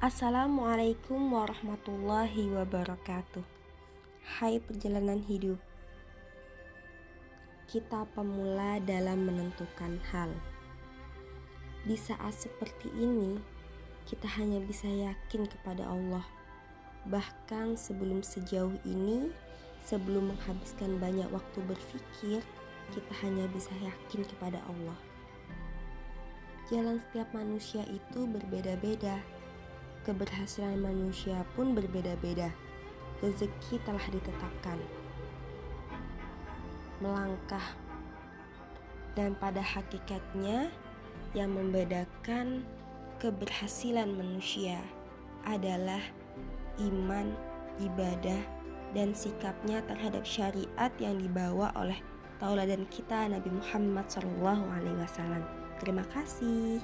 Assalamualaikum warahmatullahi wabarakatuh. Hai perjalanan hidup. Kita pemula dalam menentukan hal. Di saat seperti ini, kita hanya bisa yakin kepada Allah. Bahkan sebelum sejauh ini, sebelum menghabiskan banyak waktu berpikir, kita hanya bisa yakin kepada Allah. Jalan setiap manusia itu berbeda-beda keberhasilan manusia pun berbeda-beda. Rezeki telah ditetapkan. Melangkah dan pada hakikatnya yang membedakan keberhasilan manusia adalah iman, ibadah, dan sikapnya terhadap syariat yang dibawa oleh tauladan kita Nabi Muhammad SAW. Terima kasih.